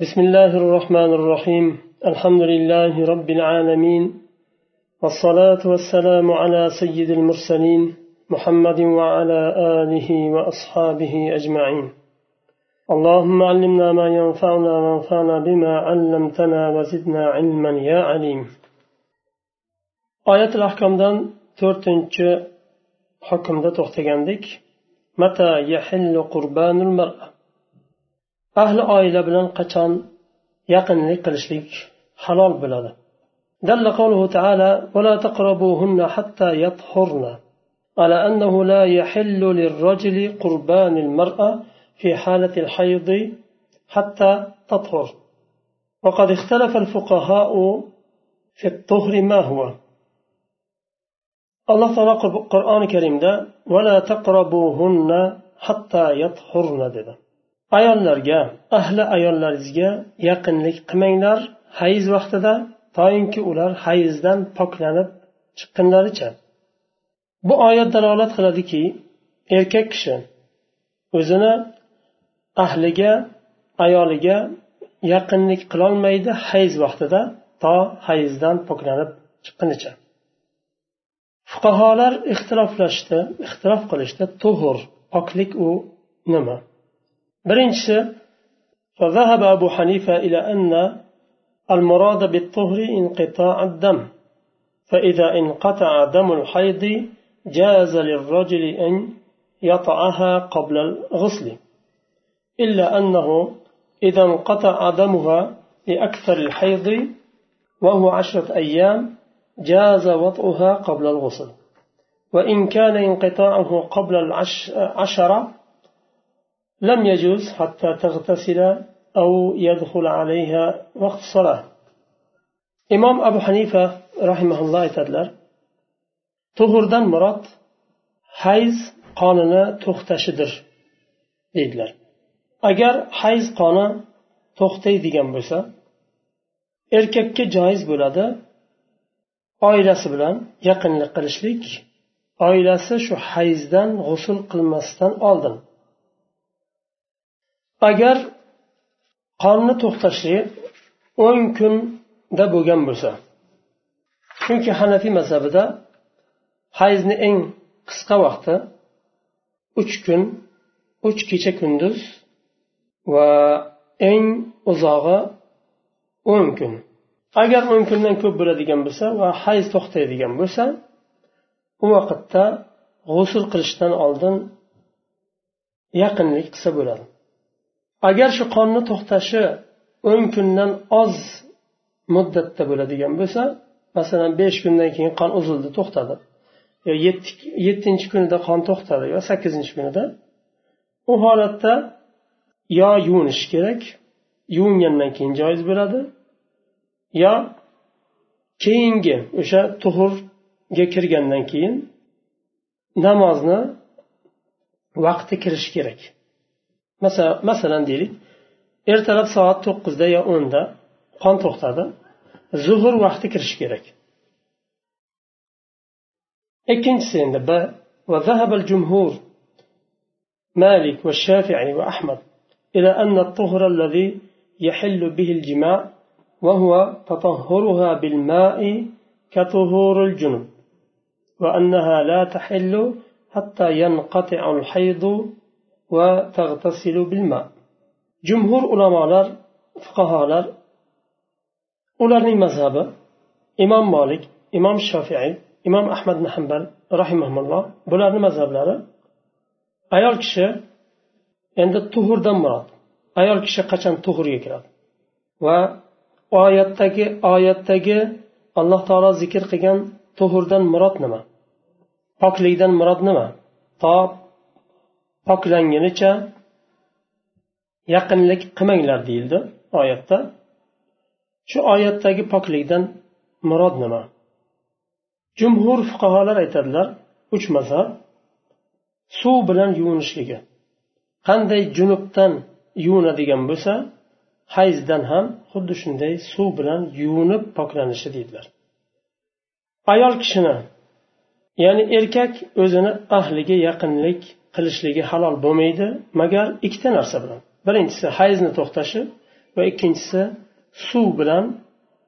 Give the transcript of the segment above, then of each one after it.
بسم الله الرحمن الرحيم. الحمد لله رب العالمين. والصلاة والسلام على سيد المرسلين محمد وعلى آله وأصحابه أجمعين. اللهم علمنا ما ينفعنا وانفعنا بما علمتنا وزدنا علما يا عليم. آية الأحكام دان تورتنچ حكم دا توختگندك متى يحل قربان المرأة؟ Ahli oila bilan qachon yaqinlik qilishlik halol bo'ladi. دل قوله تعالى ولا تقربوهن حتى يطهرن على أنه لا يحل للرجل قربان المرأة في حالة الحيض حتى تطهر وقد اختلف الفقهاء في الطهر ما هو الله تعالى قرآن الكريم ده ولا تقربوهن حتى يطهرن ده ayollarga ahli ayollaringizga yaqinlik qilmanglar hayz vaqtida toinki ular hayzdan poklanib chiqqunlaricha bu oyat dalolat qiladiki erkak kishi o'zini ahliga ayoliga yaqinlik qilolmaydi hayz vaqtida to hayzdan poklanib chiqqunicha fuqarolar ixtiloflashdi ixtilof qilishdi. Tuhur poklik u nima? Birinchisi فذهب أبو حنيفة إلى أن المراد بالطهر انقطاع الدم فإذا انقطع دم الحيض جاز للرجل أن يطعها قبل الغسل إلا أنه إذا انقطع دمها لأكثر الحيض وهو عشرة أيام جاز وطئها قبل الغسل وإن كان انقطاعه قبل العشرة لم يجوز حتى تغتسل أو يدخل عليها وقت الصلاة إمام أبو حنيفة رحمه الله aytadilar tuhurdan murod hayz qonini to'xtashidir deydilar agar hayz qoni to'xtaydigan bo'lsa erkakka joiz bo'ladi oilasi bilan yaqinlik qilishlik oilasi shu hayzdan g'usul qilmasdan oldin agar qonni to'xtashi o'n kunda bo'lgan bo'lsa chunki hanafiy mazhabida hayzni eng qisqa vaqti uch kun uch kecha kunduz va eng uzog'i o'n kun. Agar o'n kundan ko'p bo'ladigan bo'lsa va hayz to'xtaydigan bo'lsa u vaqtda g'usul qilishdan oldin yaqinlik qilsa bo'ladi. Agar shu qonni to'xtashi o'n kundan oz muddatda bo'ladigan bo'lsa masalan besh kundan keyin qon uzildi to'xtadi. Yo yettinchi kunida qon to'xtadi yo sakkizinchi kunida. U holatda yo yuvinish kerak yuvingandan keyin joiz bo'ladi yo keyingi o'sha tuhurga kirgandan keyin namozni vaqti kirishi kerak. Masalan deylik ertalab soat to'qqizda yo o'nda qon to'xtadi zuhur vaqti kirishi kerak. Ikkinchisi endi b وذهب الجمهور مالك والشافعي وأحمد إلى أن الطهر الذي يحل به الجماع وهو تطهرها بالماء كطهور الجنب وأنها لا تحل حتى ينقطع الحيض va bilma. Jumhur ulamolar fuqarolar ularning mazhabi imom molik imom shofiiy imom ahmad ibn hambal rahimahulloh bularni mazhablari ayol kishi endi tuhurdan murod. Ayol kishi qachon tuhurga kiradi? Va oyatdagi oyatdagi alloh taolo zikr qilgan tuhurdan murod nima? Poklikdan murod nima? To poklangunicha yaqinlik qilmanglar deyildi oyatda. Shu oyatdagi poklikdan murod nima? Jumhur fuqarolar aytadilar uch mazhab. Suv bilan yuvinishligi. Qanday junubdan yuvinadigan bo'lsa hayzdan ham xuddi shunday suv bilan yuvinib poklanishi deydilar. Ayol kishini ya'ni erkak o'zini ahliga yaqinlik qilishligi halol bo'lmaydi magar ikkita narsa bilan birinchisi hayzni to'xtashi va ikkinchisi suv bilan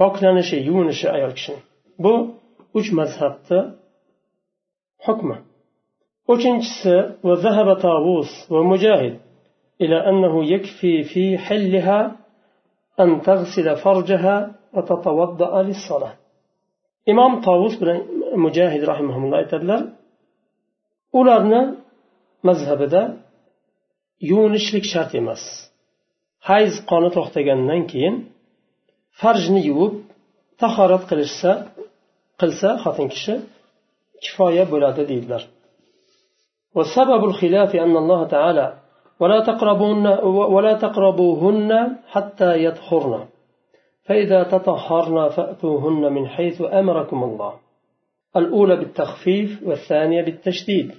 poklanishi yuvinishi ayol kishini bu uch mazhabni hukmi uchinchisi وذهب طاووس ومجاهد إلى أنه يكفي في حلها أن تغسل فرجها وتتوضأ للصلاة imom tovus bilan mujahid rahimaulloh aytadilar ularni mazhabida yuvinishlik shart emas hayz qoni to'xtagandan keyin farjni yuvib tahorat qilishsa qilsa xotin kishi kifoya bo'ladi deydilar وسبب الخلاف أن الله تعالى ولا تقربون ولا تقربوهن حتى يطهرن فإذا تطهرن فأتوهن من حيث أمركم الله الأولى بالتخفيف والثانية بالتشديد.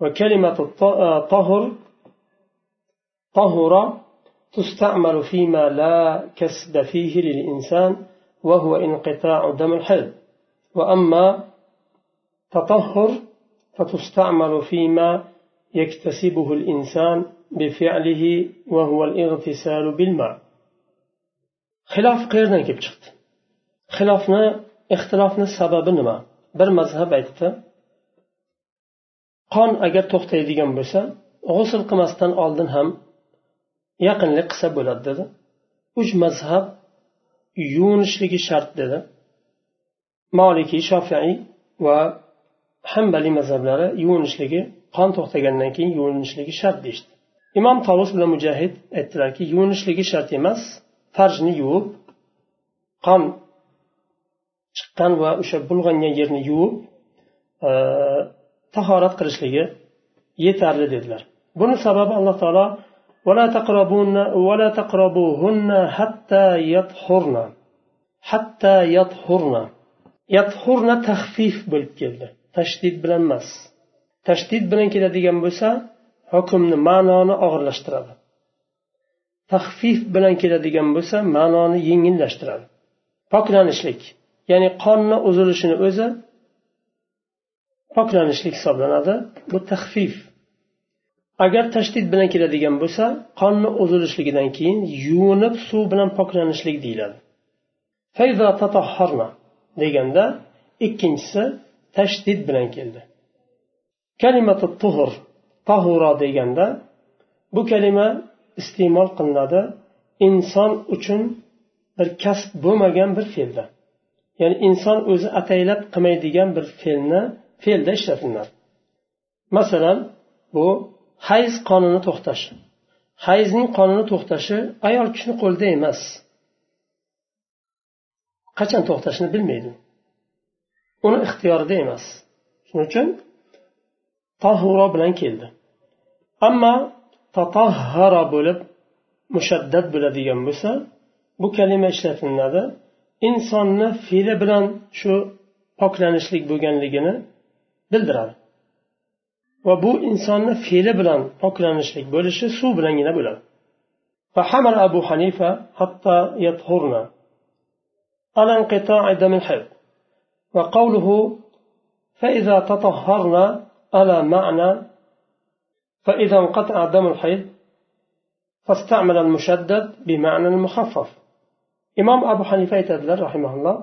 وكلمة الطهر طهر تستعمل فيما لا كسب فيه للإنسان وهو انقطاع دم الحيض. وأما تطهر فتستعمل فيما يكتسبه الإنسان بفعله وهو الاغتسال بالماء. qayerdan kelib chiqdi xilofni ixtilofni sababi nima bir mazhab aytdi. Qon agar to'xtaydigan bo'lsa g'usul qilmasdan oldin ham yaqinlik qilsa bo'ladi dedi. Uch mazhab yuvinishligi shart dedi. Molikiy shofiiy va hambaliy mazhablari yuvinishligi qon to'xtagandan keyin yuvinishligi shart deyishdi. Imom tovus bilan mujahid aytdilarki yuvinishligi shart emas farjni yuvib qon chiqqan va o'sha bulg'angan yerni yuvib tahorat qilishligi yetarli dedilar buni sababi alloh taolo ولا تقربون ولا تقربوهن حتى يطهرن حتى يطهرن يطهرن تخفيف bo'lib keldi tashdid bilan emas tashdid bilan keladigan bo'lsa hukmni ma'noni og'irlashtiradi taxfif bilan keladigan bo'lsa ma'noni yengillashtiradi poklanishlik Ya'ni qonni uzilishini o'zi poklanishlik hisoblanadi. Bu taxfif. Agar tashdid bilan keladigan bo'lsa qonni uzilishligidan keyin yuvinib suv bilan poklanishlik deyiladi. Deganda ikkinchisi tashdid bilan keldi. Kalimatu tuhur tahuro deganda bu kalima iste'mol qilinadi inson uchun bir kasb bo'lmagan bir fe'lda. Ya'ni inson o'zi ataylab qilmaydigan bir fe'lni fe'lda ishlatiladi masalan bu hayz qonini to'xtash. Hayzning qonini to'xtashi ayol kishini qo'lida emas. Qachon to'xtashini bilmaydi. Uni ixtiyorida emas. Shuning uchun tahuro bilan keldi. Ammo tatahhara bo'lib mushaddad bo'ladigan bo'lsa bu kalima ishlatilinadi insonni fe'li bilan shu poklanishlik bo'lganligini bildiradi va bu insonni fe'li bilan poklanishlik bo'lishi suv bilangina bo'ladi فحمل أبو حنيفة حتى يطهرن على انقطاع دم الحيض وقوله فإذا تطهرن على معنى فإذا انقطع دم الحيض فاستعمل المشدد بمعنى المخفف imom abu hanifa aytadilar rahimaulloh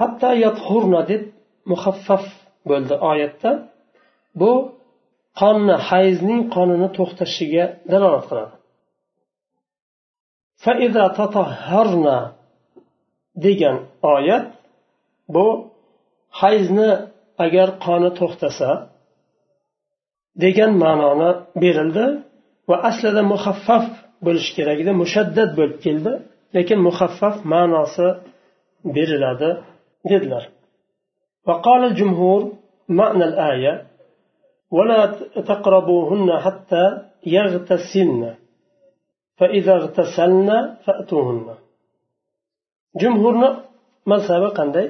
hatto yathurna deb muhaffaf bo'ldi oyatda. Bu qonni hayzning qonini to'xtashiga dalolat qiladi. Faida tatahharna degan oyat bu hayzni agar qoni to'xtasa degan ma'noni berildi va aslida muhaffaf bo'lishi kerak edi mushaddad bo'lib keldi. lekin muhaffaf ma'nosi beriladi dedilar وقال الجمهور معنى الآية ولا تقربوهن حتى يغتسلن فإذا اغتسلن فأتوهن جمهورنا mazhabi qanday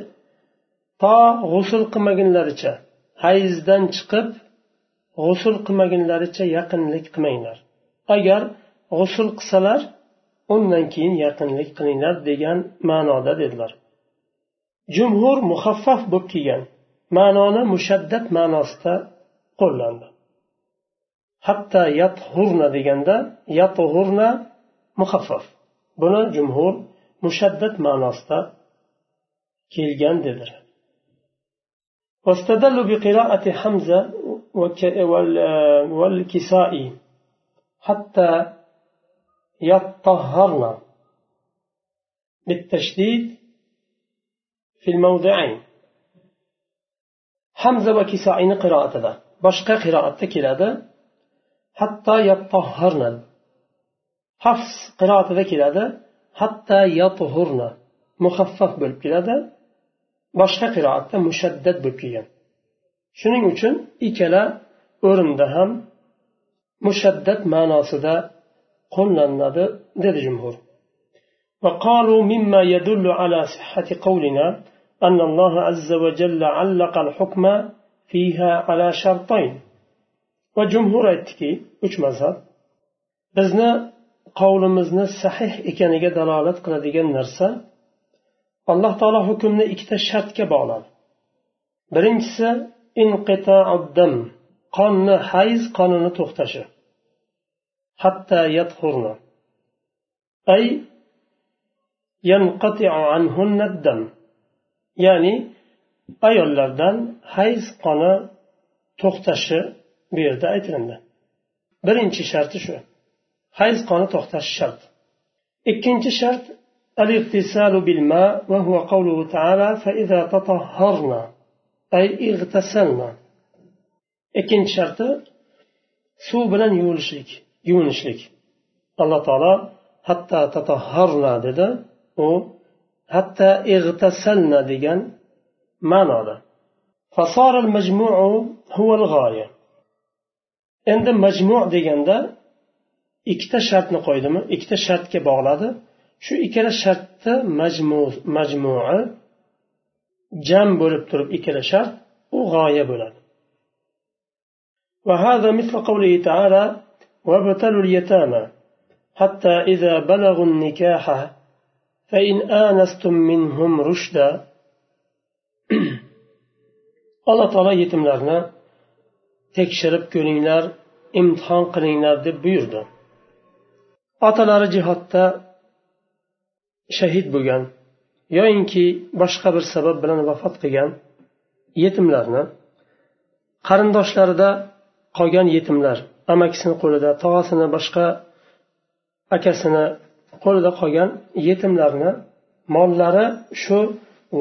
to g'usul qilmagunlaricha hayzdan chiqib g'usul qilmagunlaricha yaqinlik qilmanglar agar g'usul qilsalar undan keyin yaqinlik qilinglar degan ma'noda dedilar jumhur muhaffaf bo'lib kelgan ma'noni mushaddad ma'nosida qo'llandi hatto yathurna deganda yathurna muhaffaf buni jumhur mushaddad ma'nosida kelgan dedilar واستدلوا بقراءة حمزة والكسائي حتى يطهرن بالتشديد في الموضعين hamza va kisoini qiroatida boshqa qiroatda keladi hatto yattahharna hafs qiroatida keladi hatto yatuhurna muhaffaf bo'lib keladi boshqa qiroatda mushaddad bo'lib kelgan shuning uchun ikkala o'rinda ham mushaddad ma'nosida qo'llanadi dedi jumhur وقالوا مما يدل على صحة قولنا أن الله عز وجل علق الحكم فيها على شرطين وجمهور aytdiki uch mazhab bizni qavlimizni sahih ekaniga dalolat qiladigan narsa alloh taolo hukmni ikkita shartga bog'ladi birinchisi qonni hayz qonini to'xtashi hatto yadhurna ay yanqati'u anhunna dam ya'ni ayollardan hayz qoni to'xtashi bu yerda aytilindi birinchi sharti shu hayz qoni to'xtashi shart ikkinchi shart الاغتسال بالماء وهو قوله تعالى فإذا تطهرنا أي اغتسلنا ikkinchi sharti suv bilan yuvilishlik yuvinishlik alloh taolo hatta tatahharna dedi u hatta ig'tasalna degan ma'noda فصار المجموع هو الغاية endi majmu deganda ikkita shartni qo'ydimi ikkita shartga bog'ladi shu ikkala shartni majmu majmui jam bo'lib turib ikkala shart u g'oya bo'ladi وهذا مثل قوله تعالى وابتلوا اليتامى حتى إذا بلغوا النكاح فإن آنستم منهم رشدا alloh taolo yetimlarni tekshirib ko'ringlar imtihon qilinglar deb buyurdi otalari jihodda shahid bo'lgan yoyinki boshqa bir sabab bilan vafot qilgan yetimlarni qarindoshlarida qolgan yetimlar amakisini qo'lida tog'asini boshqa akasini qo'lida qolgan yetimlarni mollari shu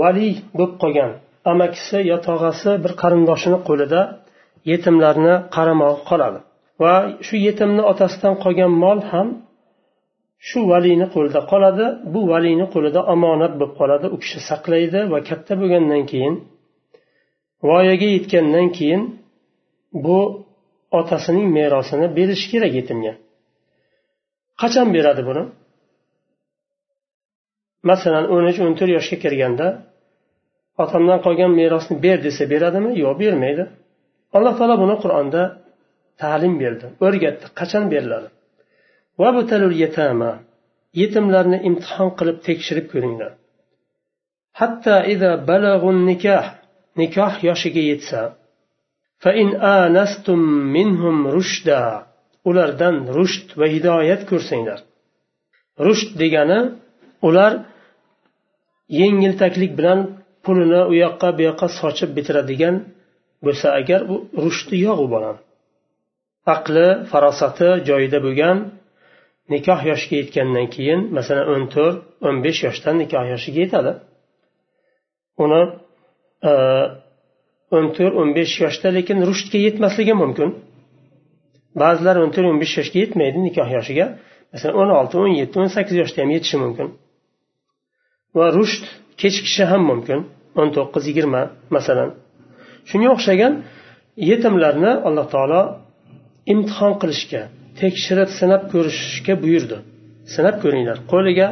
valiy bo'lib qolgan. Amakisi yo tog'asi bir qarindoshini qo'lida yetimlarni qaramog'i qoladi. Va shu yetimni otasidan qolgan mol ham shu valiyni qo'lida qoladi. Bu valiyni qo'lida omonat bo'lib qoladi. U kishi saqlaydi va katta bo'lgandan keyin voyaga yetgandan keyin bu otasining merosini berish kerak yetimga. Qachon beradi buni? Masalan o'n uch o'n to'rt yoshga kirganda otamdan qolgan merosni ber desa beradimi? Yo'q bermaydi. Alloh taolo buni qur'onda ta'lim berdi o'rgatdi. Qachon beriladi? Yetimlarni imtihon qilib tekshirib ko'ringlar. Hatto nikoh nikoh yoshiga yetsa ulardan rusht va hidoyat ko'rsanglar. Rusht degani ular yengiltaklik bilan pulini u yoqqa bu yoqqa sochib bitiradigan bo'lsa agar u rushdi yo'q u bolani aqli farosati joyida bo'lgan nikoh yoshiga yetgandan keyin masalan o'n to'rt o'n besh yoshdan nikoh yoshiga yetadi. Uni e, o'n to'rt o'n besh yoshda lekin rushdga yetmasligi mumkin. Ba'zilar o'n to'rt o'n besh yoshga yetmaydi nikoh yoshiga. Masalan o'n olti o'n yetti o'n sakkiz yoshda ham yetishi mumkin. Va rushd kechikishi ham mumkin o'n to'qqiz yigirma masalan. Shunga o'xshagan yetimlarni alloh taolo imtihon qilishga tekshirib sinab ko'rishga buyurdi. Sinab ko'ringlar qo'liga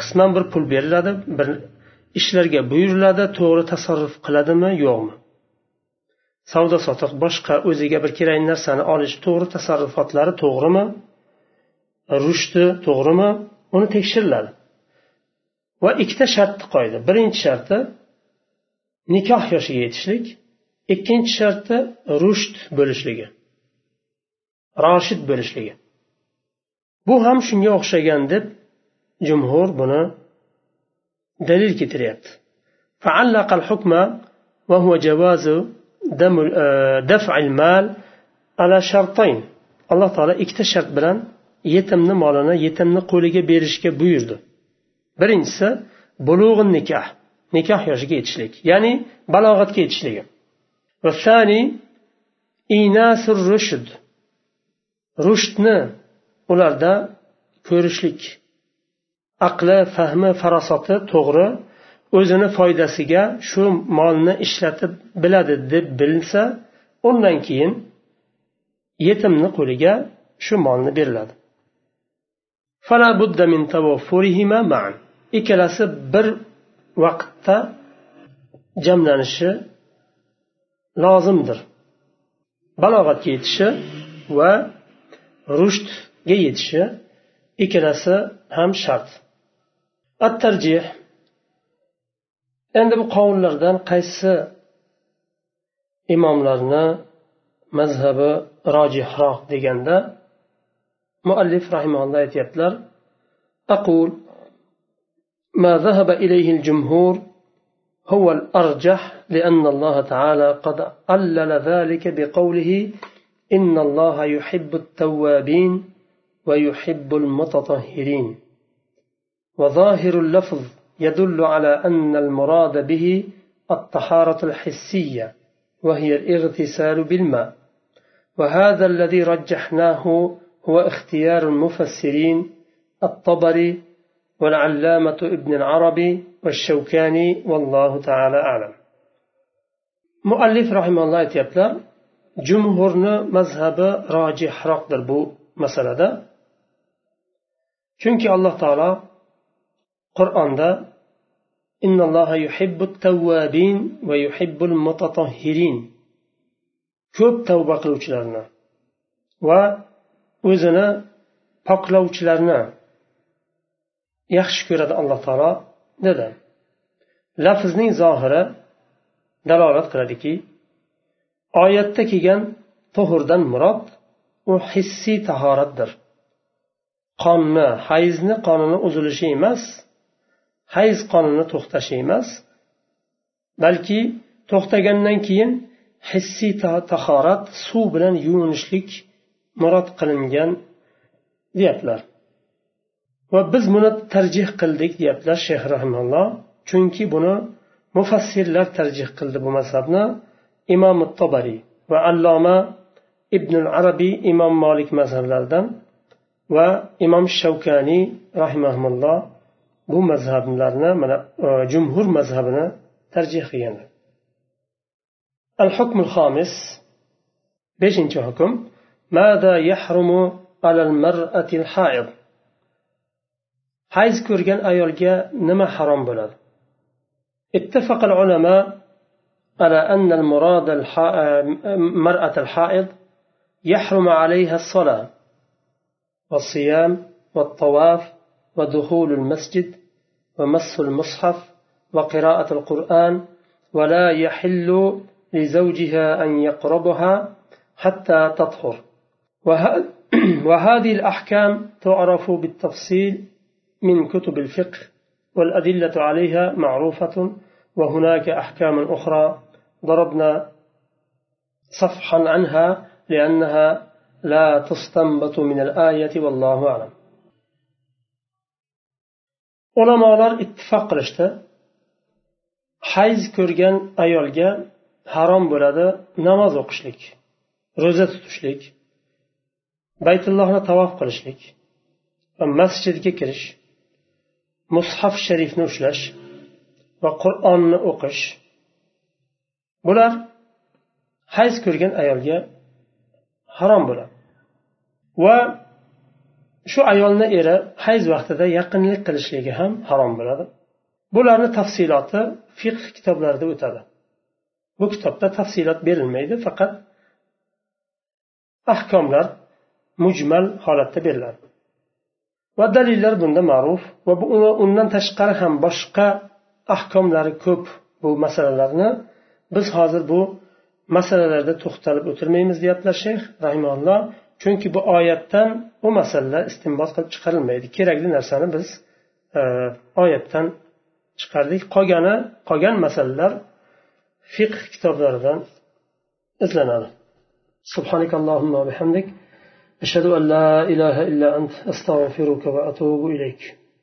qisman bir pul beriladi bir ishlarga buyuriladi to'g'ri tasarruf qiladimi yo'qmi? Savdo sotiq boshqa o'ziga bir kerakli narsani olish to'g'ri tasarrufotlari to'g'rimi? Rushdi to'g'rimi? Uni tekshiriladi va ikkita shartni qo'ydi. Birinchi sharti nikoh yoshiga yetishlik. Ikkinchi sharti rushd bo'lishligi. Roshid bo'lishligi. Bu ham shunga o'xshagan deb jumhur buni dalil keltiryapti. E, daf'il mal ala shartayn. Alloh taolo ikkita shart bilan yetimni molini yetimni qo'liga berishga buyurdi. Birinchisi bulug'in nikoh nikoh yoshiga yetishlik ya'ni balog'atga yetishligi. Inasur rushd rushdni ularda ko'rishlik aqli fahmi farosati to'g'ri o'zini foydasiga shu molni ishlatib biladi deb bilsa undan keyin yetimni qo'liga shu molni beriladi. Ikkalasi bir vaqtda jamlanishi lozimdir. Balog'atga yetishi va rushdga yetishi ikkalasi ham shart. At tarjih endi bu qovullardan qaysi imomlarni mazhabi rojihroq deganda muallif rahimalloh aytyaptilar. Aqul ما ذهب إليه الجمهور هو الأرجح لأن الله تعالى قد علل ذلك بقوله إن الله يحب التوابين ويحب المتطهرين وظاهر اللفظ يدل على أن المراد به الطهارة الحسية وهي الاغتسال بالماء. وهذا الذي رجحناه هو اختيار المفسرين الطبري والعلامة ابن العربي والشوكاني والله تعالى أعلم. مؤلف رحمه الله aytyaptilar jumhurni mazhabi rojihroqdir bu masalada chunki alloh taolo qur'onda ko'p tavba qiluvchilarni va o'zini poklovchilarni yaxshi ko'radi alloh taolo dedi. Lafzning zohiri dalolat qiladiki oyatda kelgan tuhurdan murod u hissiy tahoratdir. Qonni hayzni qonini uzilishi emas hayz qonini to'xtashi emas balki to'xtagandan keyin hissiy tahorat suv bilan yuvinishlik murod qilingan deyaptilar. Va biz buni tarjih qildik deyaptilar shayx rahimalloh chunki buni mufassirlar tarjih qildi bu mazhabni imom tobariy va alloma ibn arabiy imom molik mazhablaridan va imom shavkaniy rahimahulloh bu mazhablarni mana jumhur mazhabini tarjih qilganlar. الحكم الخامس بيشنش حكم ماذا يحرم على المرأة الحائض حيز كورجان أيولجا نما حرام بلد اتفق العلماء على أن المراد مرأة الحائض يحرم عليها الصلاة والصيام والطواف ودخول المسجد ومس المصحف وقراءة القرآن ولا يحل لزوجها أن يقربها حتى تطهر. وهذه الأحكام تعرف بالتفصيل من كتب الفقه والأدلة عليها معروفة وهناك أحكام أخرى ضربنا صفحا عنها لأنها لا تستنبط من الآية والله أعلم. Ulamolar ittifoq qilishdi. Hayz ko'rgan ayolga harom bo'ladi namoz o'qishlik ro'za tutishlik baytullohni tavof qilishlik va masjidga kirish mushaf sharifni ushlash va qur'onni o'qish. Bular hayz ko'rgan ayolga harom bo'ladi. Va shu ayolni eri hayz vaqtida yaqinlik qilishligi ham harom bo'ladi. Bularni tafsiloti fiqh kitoblarida o'tadi. Bu kitobda tafsilot berilmaydi faqat ahkomlar mujmal holatda beriladi. Va dalillar bunda ma'ruf va undan tashqari ham boshqa ahkomlari ko'p bu masalalarni biz hozir bu masalalarda to'xtalib o'tirmaymiz deyaptilar shayx rahimalloh chunki bu oyatdan bu masalalar istinbot qilib chiqarilmaydi kerakli narsani biz e, oyatdan chiqardik qolgani qolgan masalalar fiqh kitoblaridan izlanadi سبحانك اللهم وبحمدك أشهد أن لا إله إلا أنت أستغفرك وأتوب إليك